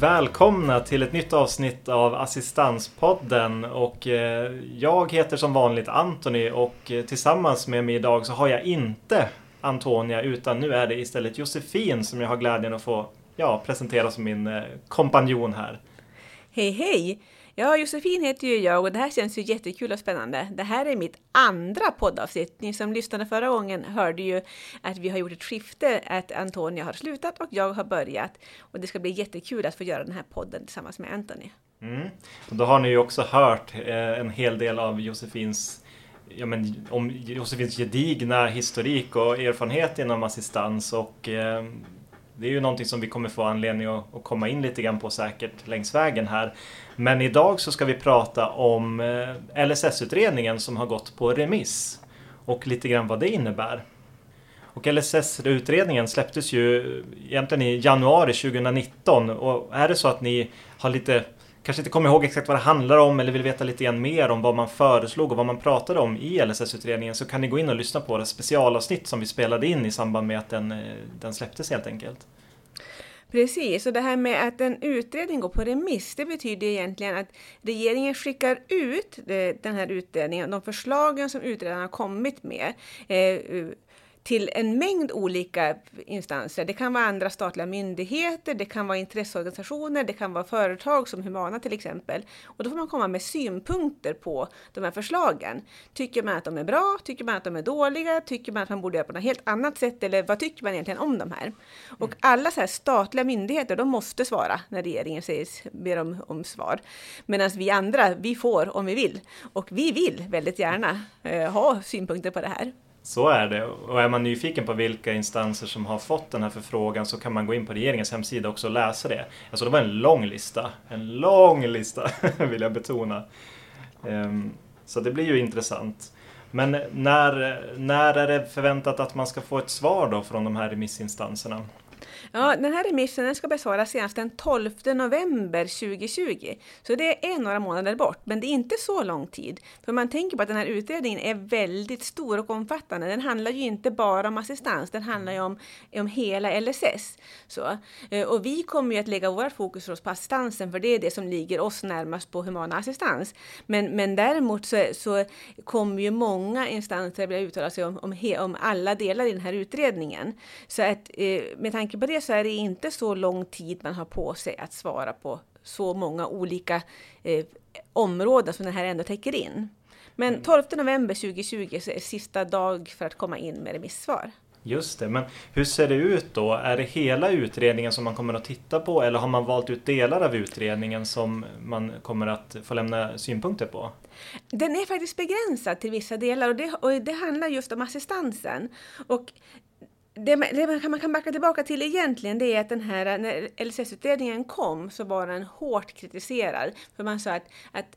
Välkomna till ett nytt avsnitt av Assistanspodden och eh, jag heter som vanligt Antoni och eh, tillsammans med mig idag så har jag inte Antonia utan nu är det istället Josefin som jag har glädjen att få ja, presentera som min eh, kompanjon här. Hej hej! Ja, Josefin heter ju jag och det här känns ju jättekul och spännande. Det här är mitt andra poddavsnitt. Ni som lyssnade förra gången hörde ju att vi har gjort ett skifte, att Antonia har slutat och jag har börjat. Och det ska bli jättekul att få göra den här podden tillsammans med Anthony. Mm. Och då har ni ju också hört eh, en hel del av Josefins ja, men, om Josefins gedigna historik och erfarenhet inom assistans och eh, det är ju någonting som vi kommer få anledning att, att, komma in lite grann på säkert längs vägen här. Men idag så ska vi prata om eh, LSS-utredningen som har gått på remiss och lite grann vad det innebär. Och LSS-utredningen släpptes ju egentligen i januari 2019 och är det så att ni har lite kanske inte kommer ihåg exakt vad det handlar om eller vill veta lite grann mer om vad man föreslog och vad man pratade om i LSS-utredningen så kan ni gå in och lyssna på det specialavsnitt som vi spelade in i samband med att den, eh, den släpptes helt enkelt. Precis, och det här med att en utredning går på remiss, det betyder egentligen att regeringen skickar ut eh, den här utredningen, de förslagen som utredaren har kommit med, eh, till en mängd olika instanser. Det kan vara andra statliga myndigheter, det kan vara intresseorganisationer, det kan vara företag som Humana till exempel. Och då får man komma med synpunkter på de här förslagen. Tycker man att de är bra? Tycker man att de är dåliga? Tycker man att man borde göra på något helt annat sätt? Eller vad tycker man egentligen om de här? Och mm. alla så här statliga myndigheter, de måste svara när regeringen säger, ber om, om svar. Medan vi andra, vi får om vi vill. Och vi vill väldigt gärna eh, ha synpunkter på det här. Så är det. Och är man nyfiken på vilka instanser som har fått den här förfrågan så kan man gå in på regeringens hemsida också och läsa det. Alltså det var en lång lista. En lång lista vill jag betona. Ehm, så det blir ju intressant. Men när, när är det förväntat att man ska få ett svar då från de här remissinstanserna? Ja, den här remissen ska besvaras senast den 12 november 2020. Så det är några månader bort, men det är inte så lång tid. För man tänker på att den här utredningen är väldigt stor och omfattande. Den handlar ju inte bara om assistans, den handlar ju om, om hela LSS. Så, eh, och vi kommer ju att lägga vårt fokus på assistansen, för det är det som ligger oss närmast på humana assistans. Men, men däremot så, så kommer ju många instanser att uttala sig om, om, om alla delar i den här utredningen. Så att eh, med tanke på det så är det inte så lång tid man har på sig att svara på så många olika eh, områden som den här ändå täcker in. Men 12 mm. november 2020 så är sista dag för att komma in med remissvar. Just det, men hur ser det ut då? Är det hela utredningen som man kommer att titta på eller har man valt ut delar av utredningen som man kommer att få lämna synpunkter på? Den är faktiskt begränsad till vissa delar och det, och det handlar just om assistansen. Och det, det man kan backa tillbaka till egentligen det är att den här, när LSS-utredningen kom så var den hårt kritiserad. För man sa att, att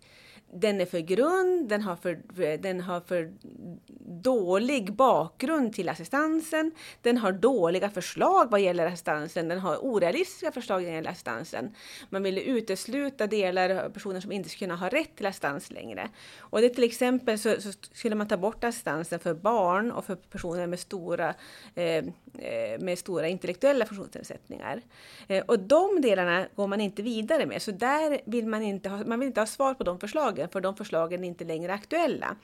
den är för grund, den har för, den har för dålig bakgrund till assistansen, den har dåliga förslag vad gäller assistansen, den har orealistiska förslag vad gäller assistansen. Man ville utesluta delar av personer som inte skulle kunna ha rätt till assistans längre. Och det till exempel så, så skulle man ta bort assistansen för barn och för personer med stora, eh, eh med stora intellektuella funktionsnedsättningar. Eh, och de delarna går man inte vidare med, så där vill man inte ha, man vill inte ha svar på de förslagen förslagen, för de förslagen är inte längre aktuella.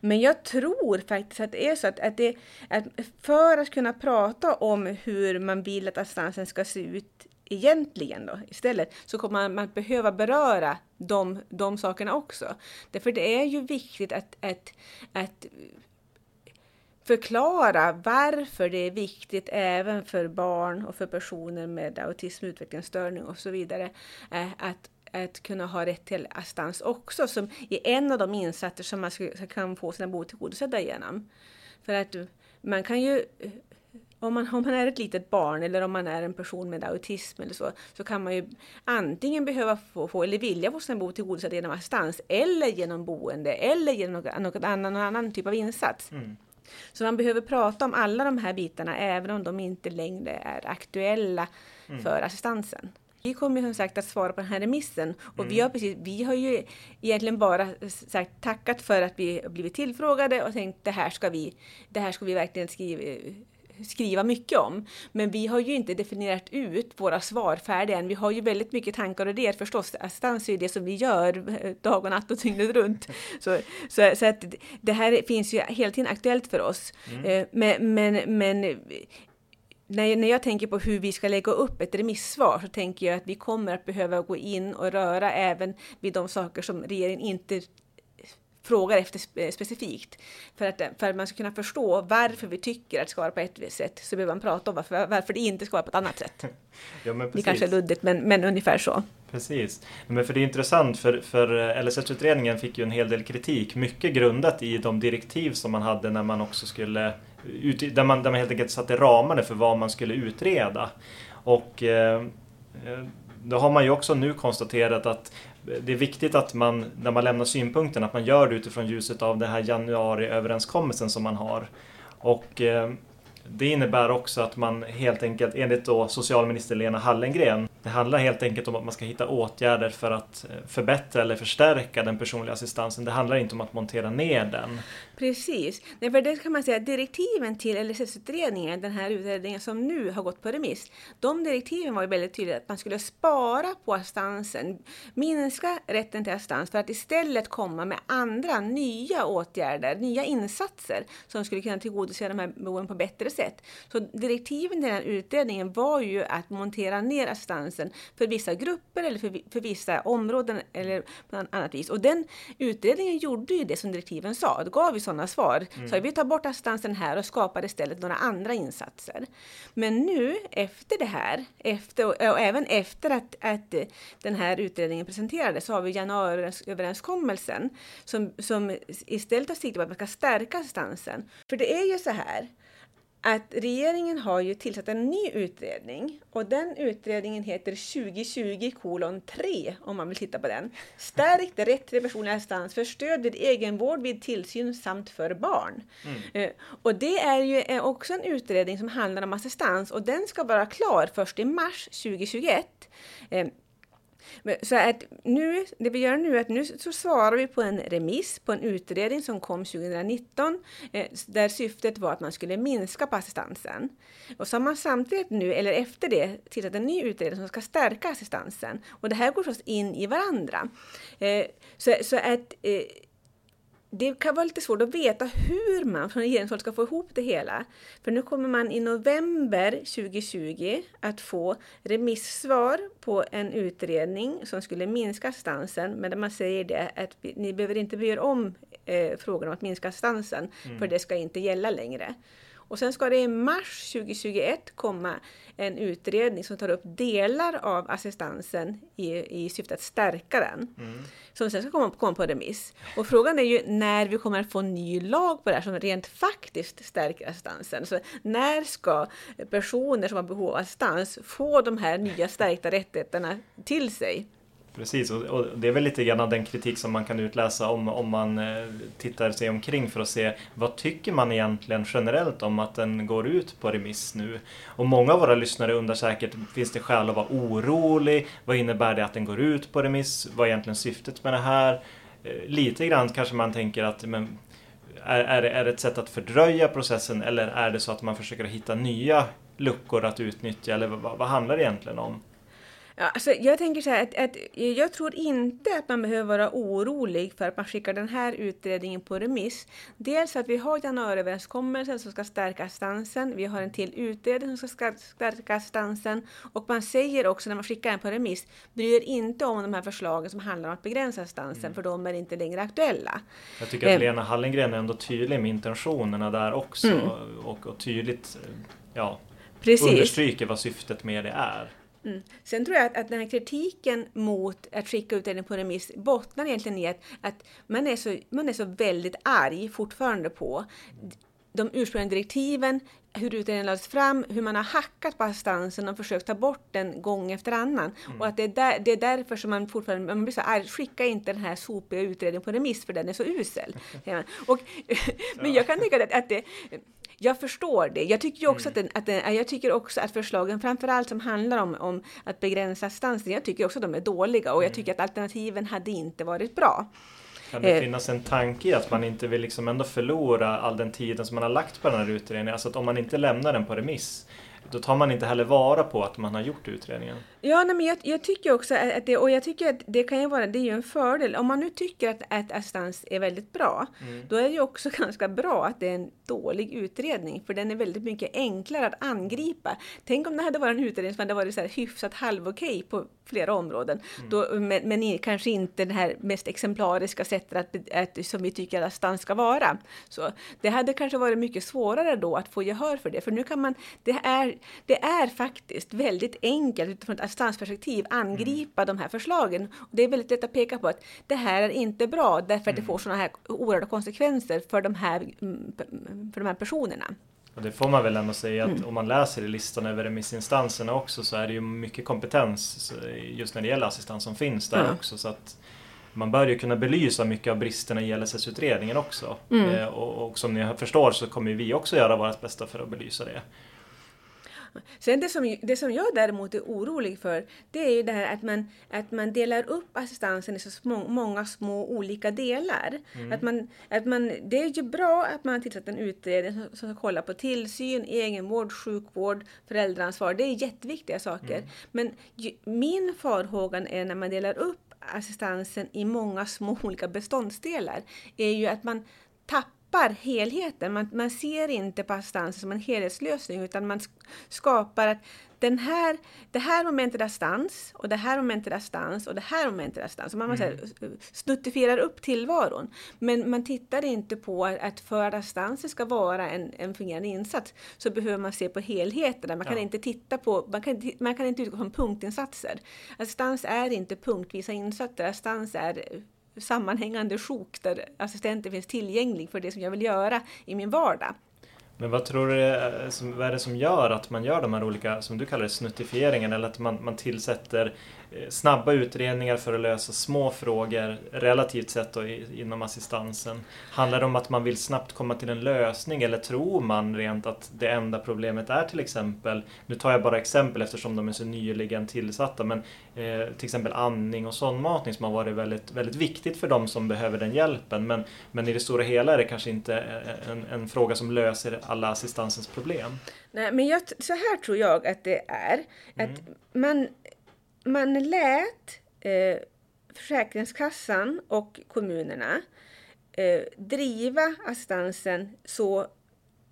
Men jag tror faktiskt att det är så att, att, det, att för att kunna prata om hur man vill att assistansen ska se ut egentligen då, istället, så kommer man, man behöva beröra de, de sakerna också. Därför det är ju viktigt att, att, att förklara varför det är viktigt även för barn och för personer med autism, utvecklingsstörning och så vidare, eh, att att kunna ha rätt till assistans också, som är en av de insatser som man kan få sina behov tillgodosedda genom. För att man kan ju om man, om man är ett litet barn eller om man är en person med autism eller så, så kan man ju antingen behöva få, få eller vilja få sina behov tillgodosedda genom assistans eller genom boende eller genom någon, någon, annan, någon annan typ av insats. Mm. Så man behöver prata om alla de här bitarna även om de inte längre är aktuella mm. för assistansen. Vi kommer som sagt att svara på den här remissen och mm. vi, har precis, vi har ju egentligen bara sagt tackat för att vi blivit tillfrågade och tänkt det här ska vi, det här ska vi verkligen skriva, skriva mycket om. Men vi har ju inte definierat ut våra svar färdiga än. Vi har ju väldigt mycket tankar och idéer förstås. Assistans är ju det som vi gör eh, dag och natt och dygnet runt. Så, så, så att det här finns ju hela tiden aktuellt för oss. Mm. Eh, men, men, men när, när jag tänker på hur vi ska lägga upp ett remissvar så tänker jag att vi kommer att behöva gå in och röra även vid de saker som regeringen inte frågar efter specifikt. För att, för att man ska kunna förstå varför vi tycker att det ska vara på ett visst sätt så behöver man prata om varför, varför det inte ska vara på ett annat sätt. ja, men det kanske är luddigt men, men ungefär så. Precis. Men för det är intressant för, för eh, LSS-utredningen fick ju en hel del kritik, mycket grundat i de direktiv som man hade när man också skulle där man, där man helt enkelt satte ramarna för vad man skulle utreda. Och eh, eh, då har man ju också nu konstaterat att det är viktigt att man, när man lämnar synpunkten, att man gör det utifrån ljuset av den här januariöverenskommelsen som man har. Och eh, det innebär också att man helt enkelt, enligt då socialminister Lena Hallengren, det handlar helt enkelt om att man ska hitta åtgärder för att eh, förbättra eller förstärka den personliga assistansen. Det handlar inte om att montera ner den. Precis. Nej, för det kan man säga direktiven till LSS-utredningen, den här utredningen som nu har gått på remiss, de direktiven var ju väldigt tydliga att man skulle spara på assistansen, minska rätten till assistans för att istället komma med andra nya åtgärder, nya insatser som skulle kunna tillgodose de här behoven på bättre sätt. Så direktiven till den här utredningen var ju att montera ner assistansen för vissa grupper eller för, för vissa områden eller på annat vis. Och den utredningen gjorde ju det som direktiven sa. Det gav ju sådana svar. Mm. Så vi tar bort assistansen här och skapar istället några andra insatser. Men nu efter det här, efter, och även efter att, att den här utredningen presenterades, så har vi januariöverenskommelsen som, som istället har sikte på att man ska stärka assistansen. För det är ju så här att regeringen har ju tillsatt en ny utredning och den utredningen heter 2020 kolon 3 om man vill titta på den. Stärkt rätt till personlig assistans för stöd vid egenvård vid tillsyn samt för barn. Mm. Eh, och det är ju eh, också en utredning som handlar om assistans och den ska vara klar först i mars 2021. Så att nu, det vi gör nu är att nu så svarar vi på en remiss på en utredning som kom 2019 eh, där syftet var att man skulle minska på assistansen. Och så har man samtidigt nu, eller efter det, tillsatt en ny utredning som ska stärka assistansen. Och det här går förstås in i varandra. Eh, så, så att eh, det kan vara lite svårt att veta hur man från regeringshåll ska få ihop det hela. För nu kommer man i november 2020 att få remissvar på en utredning som skulle minska stansen, men där man säger det att ni behöver inte bry er om eh, frågan om att minska stansen, mm. för det ska inte gälla längre. Och sen ska det i mars 2021 komma en utredning som tar upp delar av assistansen i, i syfte att stärka den. Mm. Som sen ska komma, komma på remiss. Och frågan är ju när vi kommer att få en ny lag på det här som rent faktiskt stärker assistansen. Så när ska personer som har behov av assistans få de här nya stärkta rättigheterna till sig? Precis, och, det är väl lite grann den kritik som man kan utläsa om, om man eh, tittar sig omkring för att se vad tycker man egentligen generellt om att den går ut på remiss nu? Och många av våra lyssnare undrar säkert, finns det skäl att vara orolig? Vad innebär det att den går ut på remiss? Vad är egentligen syftet med det här? Eh, lite grann kanske man tänker att men, är, är, det, är det ett sätt att fördröja processen eller är det så att man försöker hitta nya luckor att utnyttja? Eller vad, vad handlar det egentligen om? Ja, alltså jag tänker så här att, att, jag tror inte att man behöver vara orolig för att man skickar den här utredningen på remiss. Dels att vi har januariöverenskommelsen som ska stärka stansen. Vi har en till utredning som ska stärka stansen. Och man säger också när man skickar den på remiss, bry er inte om de här förslagen som handlar om att begränsa stansen, mm. för de är inte längre aktuella. Jag tycker att eh. Lena Hallengren är ändå tydlig med intentionerna där också mm. och, och, tydligt ja, Precis. understryker vad syftet med det är. Mm. Sen tror jag att, att den här kritiken mot att skicka ut den på remiss bottnar egentligen i att, att man, är så, man är så väldigt arg fortfarande på de ursprungliga direktiven, hur utredningen lades fram, hur man har hackat på assistansen och försökt ta bort den gång efter annan. Mm. Och att det är, där, det är därför som man fortfarande man blir så arg, skicka inte den här sopiga utredningen på remiss för den är så usel. och, men jag kan tänka att, att det, jag förstår det. Jag tycker också mm. att, den, att den, jag tycker också att förslagen, framförallt som handlar om, om att begränsa stansen, jag tycker också att de är dåliga och jag mm. tycker att alternativen hade inte varit bra. Kan det finnas en tanke i att man inte vill liksom ändå förlora all den tiden som man har lagt på den här utredningen? Alltså att om man inte lämnar den på remiss då tar man inte heller vara på att man har gjort utredningen. Ja, nej, men jag, jag, tycker också att det, och jag tycker att det kan ju vara, det är ju en fördel. Om man nu tycker att, att assistans är väldigt bra, mm. då är det ju också ganska bra att det är en dålig utredning, för den är väldigt mycket enklare att angripa. Tänk om det hade varit en utredning som hade varit så här hyfsat halvokej på flera områden, mm. då, men, men, kanske inte det här mest exemplariska sättet att, att, som vi tycker att assistans ska vara. Så det hade kanske varit mycket svårare då att få gehör för det, för nu kan man, det är, det är faktiskt väldigt enkelt utifrån ett assistansperspektiv angripa mm. de här förslagen. Och det är väldigt lätt att peka på att det här är inte bra därför att det mm. får sådana här oerhörda konsekvenser för de här, mm, för de här personerna. Och det får man väl ändå säga att mm. om man läser i listan över remissinstanserna också så är det ju mycket kompetens just när det gäller assistans som finns där mm. också. Så att man bör ju kunna belysa mycket av bristerna i LSS-utredningen också. Mm. Eh, och, och, som ni förstår så kommer vi också göra vårt bästa för att belysa det. Sen det som, det som jag däremot är orolig för, det är ju det här att man, att man delar upp assistansen i så små, många små olika delar. Mm. Att man, att man, det är ju bra att man tillsatt en utredning som, som ska kolla på tillsyn, egenvård, sjukvård, föräldraansvar. Det är jätteviktiga saker. Mm. Men ju, min farhåga är när man delar upp assistansen i många små olika beståndsdelar, är ju att man tappar tappar helheten. Man, man ser inte assistans som en helhetslösning utan man skapar att den här, det här momentet är assistans och det här momentet är assistans och det här momentet är assistans. Man mm. snuttifierar upp tillvaron. Men man tittar inte på att för att assistansen ska vara en, en fungerande insats så behöver man se på helheten. Man kan ja. inte titta på, man kan, man kan inte utgå från punktinsatser. Assistans är inte punktvisa insatser. Assistans är sammanhängande sjok där assistenten finns tillgänglig för det som jag vill göra i min vardag. Men vad tror du eh, är, vad är det som gör att man gör de här olika, som du kallar det, snuttifieringen eller att man, man tillsätter snabba utredningar för att lösa små frågor relativt sett då, inom assistansen? Handlar det om att man vill snabbt komma till en lösning eller tror man rent att det enda problemet är till exempel, nu tar jag bara exempel eftersom de är så nyligen tillsatta, men eh, till exempel andning och sondmatning som har varit väldigt, väldigt viktigt för de som behöver den hjälpen. Men, men i det stora hela är det kanske inte en, en fråga som löser alla assistansens problem. Nej, men jag, så här tror jag att det är. Att mm. man man lät eh, Försäkringskassan och kommunerna eh, driva assistansen så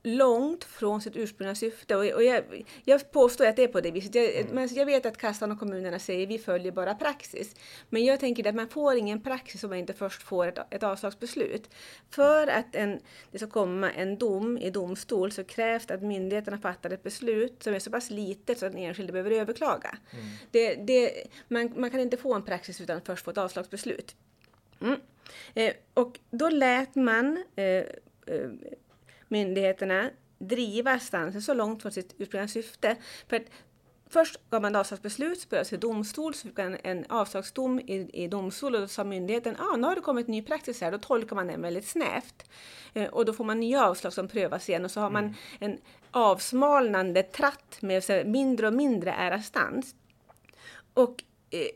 långt från sitt ursprungliga syfte. Och, jag, jag påstår att det är på det viset. Jag, mm. men jag vet att kassan och kommunerna säger vi följer bara praxis. Men jag tänker att man får ingen praxis om man inte först får ett, ett avslagsbeslut. För att en, det ska komma en dom i domstol så krävs det att myndigheterna fattar ett beslut som är så pass litet så att den enskilde behöver överklaga. Mm. Det, det, man, man kan inte få en praxis utan att först få ett avslagsbeslut. Mm. Eh, och då lät man eh, eh, myndigheterna driva stansen så långt från sitt ursprungliga syfte. För att Först gav man avslagsbeslut, så prövades till domstol, så fick man en avslagsdom i, i domstol och då sa myndigheten ah, nu har det kommit ny praxis här, då tolkar man den väldigt snävt. Eh, och då får man nya avslag som prövas igen och så har man mm. en avsmalnande tratt med så mindre och mindre är assistans. Och eh,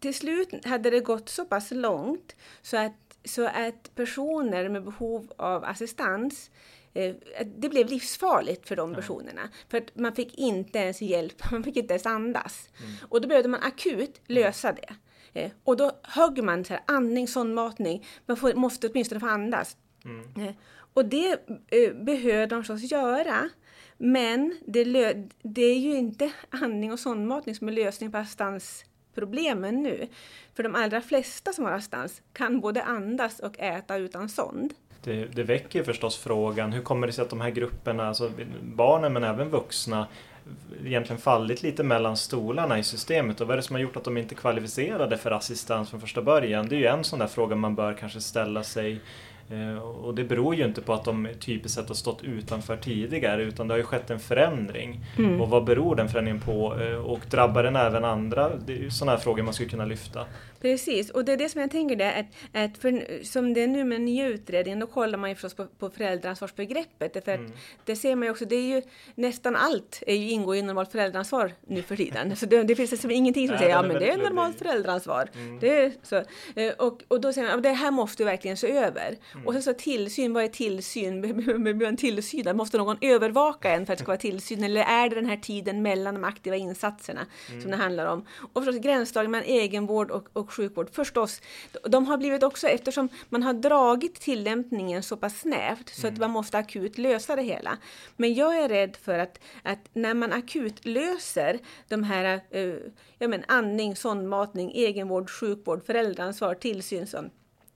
till slut hade det gått så pass långt så att så att personer med behov av assistans eh, det blev livsfarligt för de personerna. För att man fick inte ens hjälp, man fick inte ens andas. Mm. Och då behövde man akut lösa det. Eh, och då högg man så här, andning, sondmatning, man får, måste åtminstone få andas. Mm. Eh, och det eh, behöver de förstås göra. Men det, det, är ju inte andning och sondmatning som är lösningen på assistans problemen nu. För de allra flesta som har assistans kan både andas och äta utan sond. Det, det väcker förstås frågan, hur kommer det sig att de här grupperna, alltså barnen men även vuxna, egentligen fallit lite mellan stolarna i systemet och vad är det som har gjort att de inte kvalificerade för assistans från första början? Det är ju en sån där fråga man bör kanske ställa sig och det beror ju inte på att de typiskt sett har stått utanför tidigare utan det har ju skett en förändring. Mm. Och vad beror den förändringen på? Eh, och drabbar den även andra? Det är ju sådana här frågor man skulle kunna lyfta. Precis, och det är det som jag tänker det att, att för, som det är nu med den nya utredningen, då kollar man ju förstås på, på föräldraansvarsbegreppet. För mm. det ser man ju också, det är ju nästan allt är ju, ingår i normalt föräldraansvar nu för tiden. Så det, det finns liksom ingenting som Nej, säger ja men det är normalt föräldraansvar. Mm. Det är så. Eh, och, och då säger man, det här måste vi verkligen se över. Mm. Och sen så tillsyn, vad är tillsyn? Behöver en tillsyn? Måste någon övervaka en för att det ska vara tillsyn? Eller är det den här tiden mellan de aktiva insatserna som mm. det handlar om? Och förstås gränsdragning mellan egenvård och, och sjukvård förstås. De har blivit också, eftersom man har dragit tillämpningen så pass snävt så mm. att man måste akut lösa det hela. Men jag är rädd för att, att när man akut löser de här uh, jag men, andning, sondmatning, egenvård, sjukvård, föräldraansvar, tillsyn, sånt,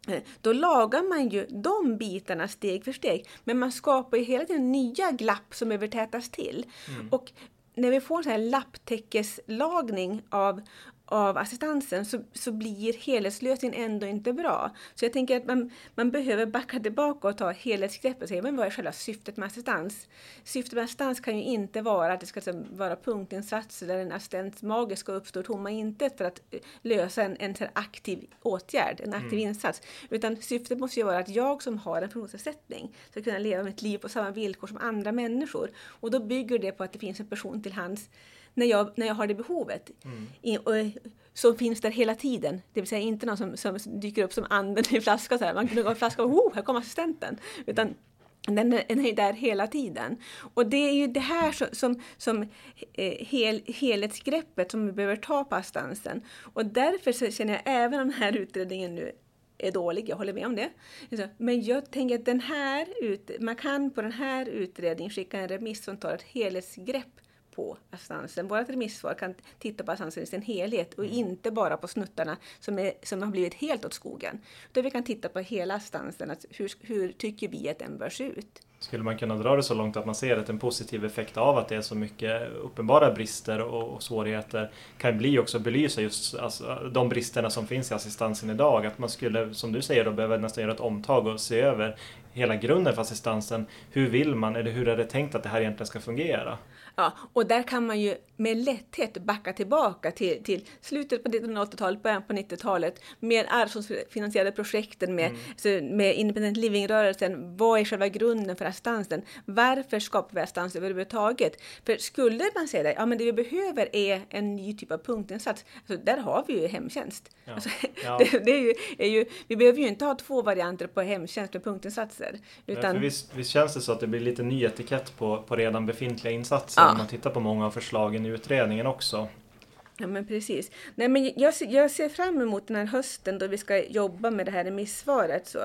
eh, då lagar man ju de bitarna steg för steg. Men man skapar ju hela tiden nya glapp som behöver tätas till. Mm. Och när vi får en sån här lapptäckeslagning av, av assistansen så, så blir helhetslösningen ändå inte bra. Så jag tänker att man, man behöver backa tillbaka och ta helhetsgreppet och säga men vad är själva syftet med assistans? Syftet med assistans kan ju inte vara att det ska liksom vara punktinsatser där en assistents mage ska uppstå tomma intet för att eh, lösa en, en aktiv åtgärd, en aktiv mm. insats. Utan syftet måste ju vara att jag som har en funktionsnedsättning ska kunna leva mitt liv på samma villkor som andra människor. Och då bygger det på att det finns en person till hands när jag, när jag har det behovet. Mm. I, och, som finns där hela tiden. Det vill säga inte någon som, som dyker upp som anden i flaska. Så här. Man kan gå en flaska och oh, här kommer assistenten. Utan den är där hela tiden. Och det är ju det här som, som, som eh, hel, helhetsgreppet som vi behöver ta på assistansen. Och därför så känner jag, även om den här utredningen nu är dålig, jag håller med om det. Men jag tänker att den här man kan på den här utredningen skicka en remiss som tar ett helhetsgrepp på assistansen. Vårt remissvar kan titta på assistansen i sin helhet och mm. inte bara på snuttarna som, är, som har blivit helt åt skogen. Utan vi kan titta på hela assistansen, att hur, hur tycker vi att den bör se ut? Skulle man kunna dra det så långt att man ser att en positiv effekt av att det är så mycket uppenbara brister och, och svårigheter kan bli också belysa just alltså, de bristerna som finns i assistansen idag. Att man skulle, som du säger, då, behöva nästan göra ett omtag och se över hela grunden för assistansen. Hur vill man eller hur är det tänkt att det här egentligen ska fungera? Ja, och där kan man ju med lätthet backa tillbaka till, till slutet på 1980-talet, början på 90-talet med arvsfondsfinansierade projekten, med, mm. alltså, med independent living-rörelsen. Vad är själva grunden för assistansen? Varför skapar vi assistans överhuvudtaget? För skulle man säga det, ja men det vi behöver är en ny typ av punktinsats, alltså, där har vi ju hemtjänst. Ja. Alltså, ja. Det, det, är ju, är ju, vi behöver ju inte ha två varianter på hemtjänst med punktinsatser. Utan... Ja, visst, visst känns det så att det blir lite ny etikett på, på redan befintliga insatser? Ja. om man tittar på många av förslagen i utredningen också. Ja men precis. Nej, men jag, jag ser fram emot den här hösten då vi ska jobba med det här remissvaret. Så.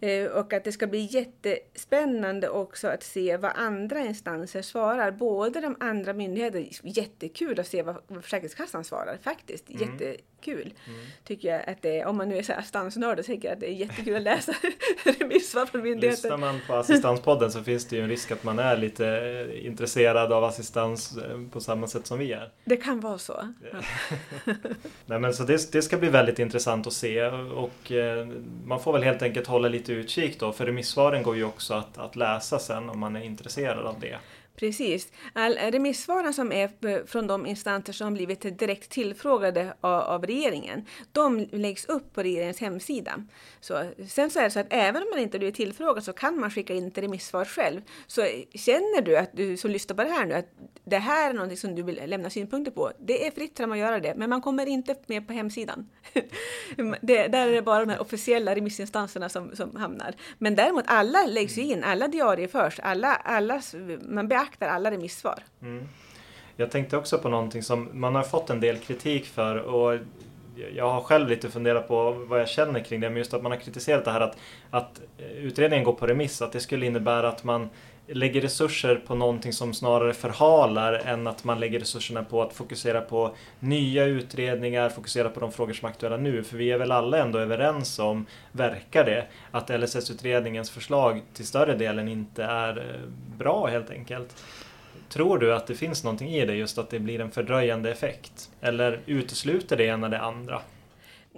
Ja. Eh, och att det ska bli jättespännande också att se vad andra instanser svarar. Både de andra myndigheterna, jättekul att se vad, vad Försäkringskassan svarar faktiskt. Mm. Jättekul mm. tycker jag att det är. Om man nu är assistansnörd så tycker jag att det är jättekul att läsa remissvar från myndigheten. Lyssnar man på Assistanspodden så finns det ju en risk att man är lite eh, intresserad av assistans eh, på samma sätt som vi är. Det kan vara så. Nej, men så det, det, ska bli väldigt intressant att se och eh, man får väl helt enkelt hålla lite utkik då för remissvaren går ju också att, att läsa sen om man är intresserad av det. Precis. Remissvaren som är eh, från de instanser som blivit direkt tillfrågade av, av, regeringen, de läggs upp på regeringens hemsida. Så, sen så är det så att även om man inte blivit tillfrågad så kan man skicka in ett remissvar själv. Så eh, känner du att du som lyssnar på det här nu att det här är något som du vill lämna synpunkter på, det är fritt fram att göra det, men man kommer inte med på hemsidan. det, där är det bara de här officiella remissinstanserna som, som hamnar. Men däremot alla läggs ju in, alla diarieförs, alla, alla, man beaktar beaktar alla remissvar. Mm. Jag tänkte också på någonting som man har fått en del kritik för och jag har själv lite funderat på vad jag känner kring det, men just att man har kritiserat det här att, att utredningen går på remiss, att det skulle innebära att man lägger resurser på någonting som snarare förhalar än att man lägger resurserna på att fokusera på nya utredningar, fokusera på de frågor som är aktuella nu. För vi är väl alla ändå överens om, verkar det, att LSS-utredningens förslag till större delen inte är eh, bra helt enkelt. Tror du att det finns någonting i det, just att det blir en fördröjande effekt? Eller utesluter det ena det andra?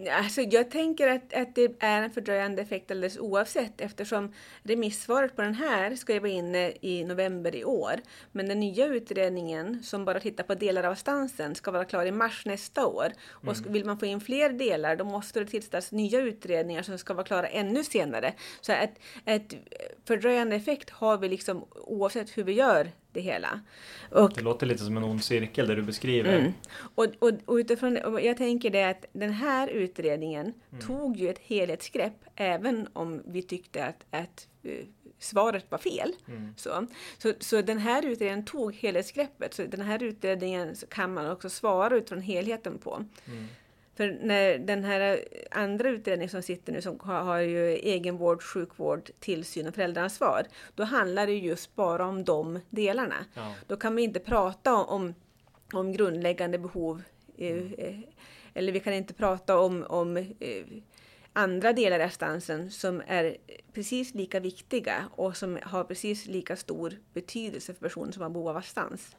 Alltså, jag tänker att, att det är en fördröjande effekt alldeles oavsett eftersom remissvaret på den här ska ju vara inne i november i år. Men den nya utredningen som bara tittar på delar av stansen ska vara klar i mars nästa år. Och Mm. vill man få in fler delar då måste det tillsättas nya utredningar som ska vara klara ännu senare. Så ett fördröjande effekt har vi liksom oavsett hur vi gör det hela. Och Det låter lite som en ond cirkel det du beskriver. Mm. Och, och, och utifrån och jag tänker det att den här utredningen Mm. tog ju ett helhetsgrepp även om vi tyckte att, att eh, svaret var fel. Mm. Så, så, så den här utredningen tog helhetsgreppet. Så den här utredningen kan man också svara utifrån helheten på. Mm. För när den här andra utredningen som sitter nu som har, har ju egenvård, sjukvård, tillsyn och föräldraansvar. Då handlar det just bara om de delarna. Ja. Då kan vi inte prata om, om grundläggande behov. eh, Mm. eh, Eller vi kan inte prata om, om eh, andra delar i assistansen som är precis lika viktiga och som har precis lika stor betydelse för personer som har behov av assistans.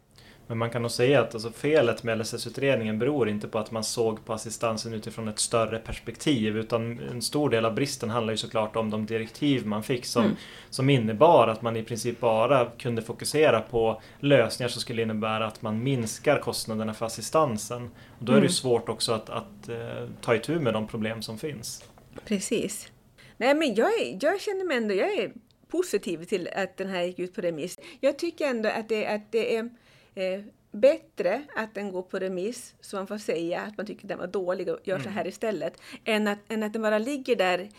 Men man kan nog säga att alltså felet med LSS-utredningen beror inte på att man såg på assistansen utifrån ett större perspektiv utan en stor del av bristen handlar ju såklart om de direktiv man fick som, Mm. som innebar att man i princip bara kunde fokusera på lösningar som skulle innebära att man minskar kostnaderna för assistansen. Och då är det ju Mm. svårt också att, att eh, ta itu med de problem som finns. Precis. Nej, men jag, jag känner mig ändå, jag är positiv till att den här gick ut på remiss. Jag tycker ändå att det, att det är eh, bättre att den går på remiss så man får säga att man tycker den var dålig och gör så här istället. Än att, än att den bara ligger där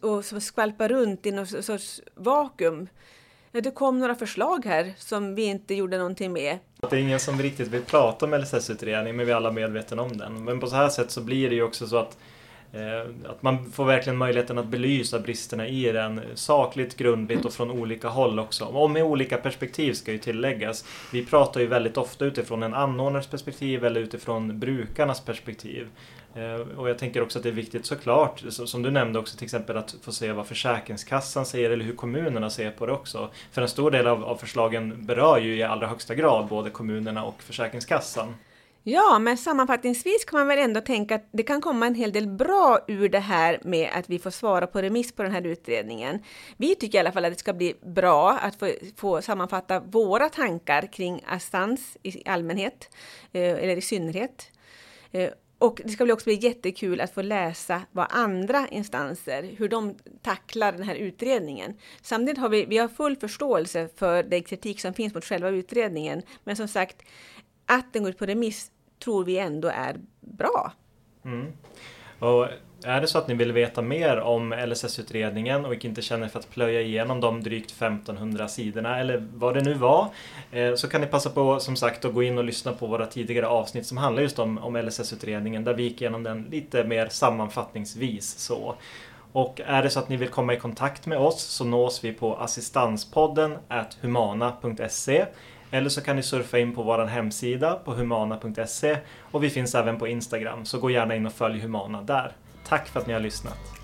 och skvalpar runt i någon sorts vakuum. Det kom några förslag här som vi inte gjorde någonting med. Det är ingen som riktigt vill prata om LSS-utredningen men vi är alla medvetna om den. Men på så här sätt så blir det ju också så att Eh, att man får verkligen möjligheten att belysa bristerna i den sakligt, grundligt och från olika håll också. Och med olika perspektiv ska ju tilläggas. Vi pratar ju väldigt ofta utifrån en anordnares perspektiv eller utifrån brukarnas perspektiv. Eh, och jag tänker också att det är viktigt såklart, som du nämnde också till exempel att få se vad Försäkringskassan säger eller hur kommunerna ser på det också. För en stor del av förslagen berör ju i allra högsta grad både kommunerna och Försäkringskassan. Ja, men sammanfattningsvis kan man väl ändå tänka att det kan komma en hel del bra ur det här med att vi får svara på remiss på den här utredningen. Vi tycker i alla fall att det ska bli bra att få, få sammanfatta våra tankar kring assistans i allmänhet, eh, eller i synnerhet. Eh, och det ska väl också bli jättekul att få läsa vad andra instanser, hur de tacklar den här utredningen. Samtidigt har vi, vi har full förståelse för den kritik som finns mot själva utredningen, men som sagt, att den går ut på remiss tror vi ändå är bra. Mm. Och är det så att ni vill veta mer om LSS-utredningen och inte känner för att plöja igenom de drygt 1500 sidorna eller vad det nu var eh, så kan ni passa på som sagt att gå in och lyssna på våra tidigare avsnitt som handlar just om, om LSS-utredningen där vi gick igenom den lite mer sammanfattningsvis. Så. Och är det så att ni vill komma i kontakt med oss så nås vi på assistanspodden humana.se eller så kan ni surfa in på vår hemsida på humana.se och vi finns även på Instagram så gå gärna in och följ Humana där. Tack för att ni har lyssnat!